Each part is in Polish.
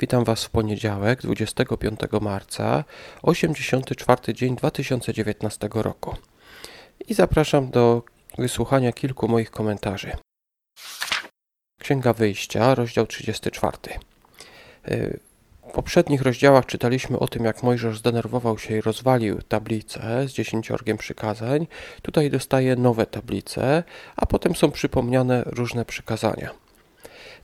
Witam Was w poniedziałek, 25 marca, 84 dzień 2019 roku. I zapraszam do wysłuchania kilku moich komentarzy. Księga Wyjścia, rozdział 34. W poprzednich rozdziałach czytaliśmy o tym, jak Mojżesz zdenerwował się i rozwalił tablicę z dziesięciorgiem przykazań. Tutaj dostaje nowe tablice, a potem są przypomniane różne przykazania.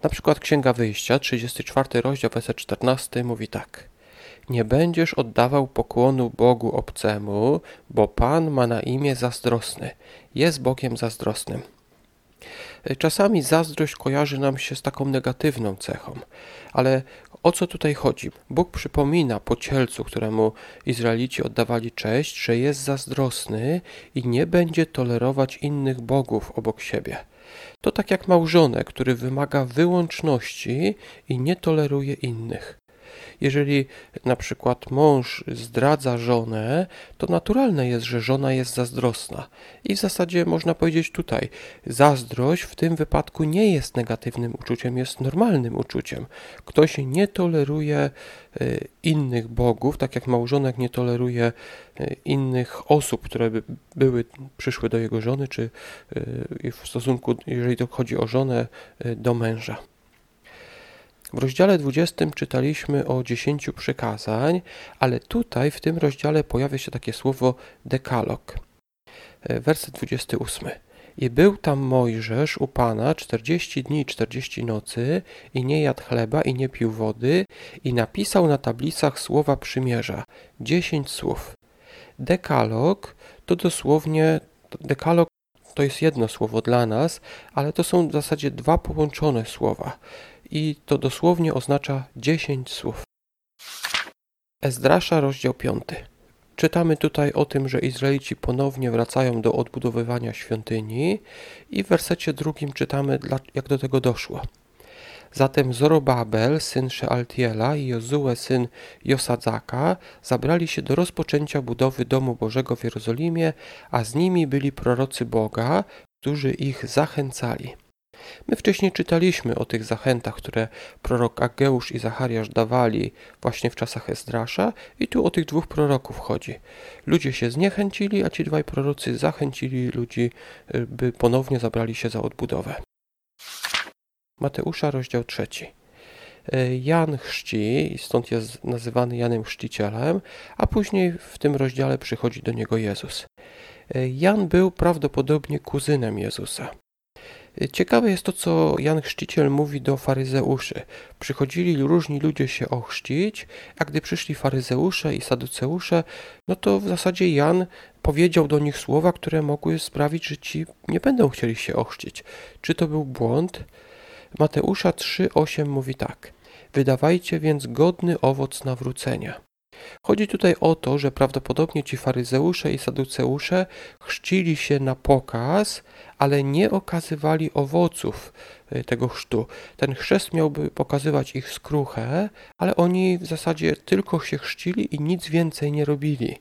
Na przykład Księga Wyjścia, 34 rozdział, werset 14 mówi tak. Nie będziesz oddawał pokłonu Bogu obcemu, bo Pan ma na imię zazdrosny. Jest Bogiem zazdrosnym. Czasami zazdrość kojarzy nam się z taką negatywną cechą, ale o co tutaj chodzi? Bóg przypomina pocielcu, któremu Izraelici oddawali cześć, że jest zazdrosny i nie będzie tolerować innych bogów obok siebie. To tak jak małżonek, który wymaga wyłączności i nie toleruje innych. Jeżeli na przykład mąż zdradza żonę, to naturalne jest, że żona jest zazdrosna. I w zasadzie można powiedzieć tutaj, zazdrość w tym wypadku nie jest negatywnym uczuciem, jest normalnym uczuciem. Ktoś nie toleruje y, innych bogów, tak jak małżonek nie toleruje y, innych osób, które by były, przyszły do jego żony, czy y, w stosunku, jeżeli to chodzi o żonę, do męża. W rozdziale 20 czytaliśmy o dziesięciu przykazań, ale tutaj w tym rozdziale pojawia się takie słowo dekalog. E, werset 28. I był tam Mojżesz u Pana czterdzieści dni i czterdzieści nocy i nie jadł chleba i nie pił wody i napisał na tablicach słowa przymierza, dziesięć słów. Dekalog to dosłownie, dekalog to jest jedno słowo dla nas, ale to są w zasadzie dwa połączone słowa i to dosłownie oznacza dziesięć słów. Ezdrasza, rozdział 5. Czytamy tutaj o tym, że Izraelici ponownie wracają do odbudowywania świątyni i w wersecie drugim czytamy, jak do tego doszło. Zatem Zorobabel, syn Shealtiela i Jozue, syn Josadzaka, zabrali się do rozpoczęcia budowy domu Bożego w Jerozolimie, a z nimi byli prorocy Boga, którzy ich zachęcali. My wcześniej czytaliśmy o tych zachętach, które prorok Ageusz i Zachariasz dawali właśnie w czasach Ezdrasza i tu o tych dwóch proroków chodzi. Ludzie się zniechęcili, a ci dwaj prorocy zachęcili ludzi, y, by ponownie zabrali się za odbudowę. Mateusza, rozdział trzeci. Y, Jan chrzci, stąd jest nazywany Janem Chrzcicielem, a później w tym rozdziale przychodzi do niego Jezus. Y, Jan był prawdopodobnie kuzynem Jezusa. Ciekawe jest to, co Jan Chrzciciel mówi do faryzeuszy. Przychodzili różni ludzie się ochrzcić, a gdy przyszli faryzeusze i saduceusze, no to w zasadzie Jan powiedział do nich słowa, które mogły sprawić, że ci nie będą chcieli się ochrzcić. Czy to był błąd? Mateusza 3:8 mówi tak: Wydawajcie więc godny owoc nawrócenia. Chodzi tutaj o to, że prawdopodobnie ci faryzeusze i saduceusze chrzcili się na pokaz, ale nie okazywali owoców y, tego chrztu. Ten chrzest miałby pokazywać ich skruchę, ale oni w zasadzie tylko się chrzcili i nic więcej nie robili.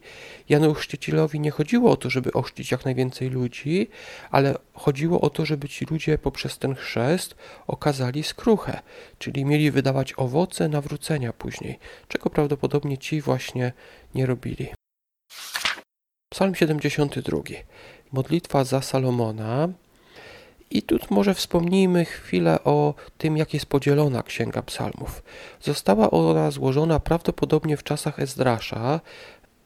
Janu Chrzcicielowi nie chodziło o to, żeby ochrzcić jak najwięcej ludzi, ale chodziło o to, żeby ci ludzie poprzez ten chrzest okazali skruchę, czyli mieli wydawać owoce nawrócenia później, czego prawdopodobnie ci właśnie nie robili. Psalm 72. Modlitwa za Salomona. I tu może wspomnijmy chwilę o tym, jak jest podzielona Księga Psalmów. Została ona złożona prawdopodobnie w czasach Ezdrasza,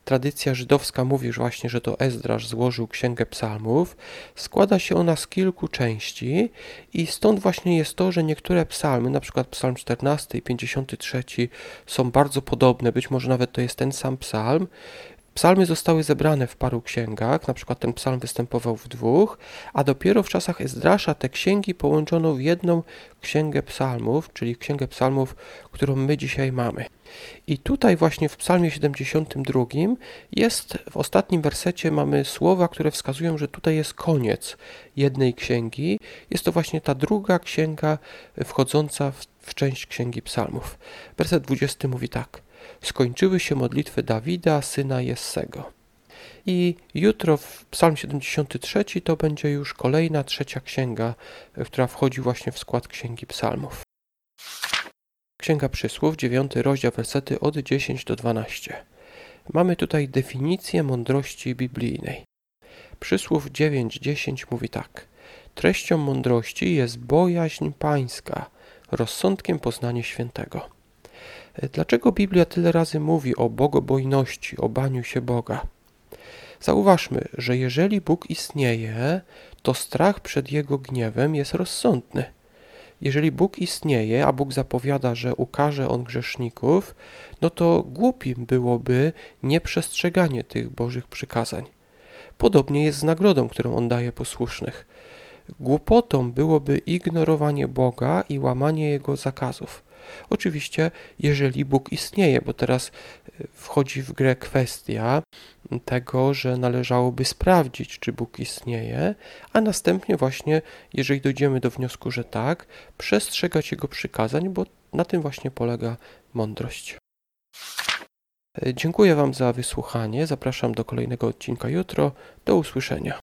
tradycja żydowska mówi właśnie, że to Ezdrasz złożył Księgę Psalmów. Składa się ona z kilku części i stąd właśnie jest to, że niektóre psalmy, przykład psalm 14 i 53 są bardzo podobne, być może nawet to jest ten sam psalm, Psalmy zostały zebrane w paru księgach, na przykład ten psalm występował w dwóch, a dopiero w czasach Ezdrasza te księgi połączono w jedną księgę psalmów, czyli księgę psalmów, którą my dzisiaj mamy. I tutaj właśnie w psalmie 72 jest, w ostatnim wersecie mamy słowa, które wskazują, że tutaj jest koniec jednej księgi. Jest to właśnie ta druga księga wchodząca w, w część księgi psalmów. Werset 20 mówi tak – skończyły się modlitwy Dawida, syna Jessego. I jutro w Psalm 73 to będzie już kolejna trzecia księga, która wchodzi właśnie w skład księgi psalmów. Księga Przysłów, 9 rozdział, wersety od 10 do 12. Mamy tutaj definicję mądrości biblijnej. Przysłów 9:10 mówi tak: Treścią mądrości jest bojaźń pańska, rozsądkiem poznanie świętego. Dlaczego Biblia tyle razy mówi o bogobojności, o baniu się Boga? Zauważmy, że jeżeli Bóg istnieje, to strach przed Jego gniewem jest rozsądny. Jeżeli Bóg istnieje, a Bóg zapowiada, że ukaże On grzeszników, no to głupim byłoby nieprzestrzeganie tych Bożych przykazań. Podobnie jest z nagrodą, którą On daje posłusznych. Głupotą byłoby ignorowanie Boga i łamanie Jego zakazów. Oczywiście, jeżeli Bóg istnieje, bo teraz e, wchodzi w grę kwestia tego, że należałoby sprawdzić, czy Bóg istnieje, a następnie właśnie, jeżeli dojdziemy do wniosku, że tak, przestrzegać Jego przykazań, bo na tym właśnie polega mądrość. E, dziękuję Wam za wysłuchanie. Zapraszam do kolejnego odcinka jutro. Do usłyszenia.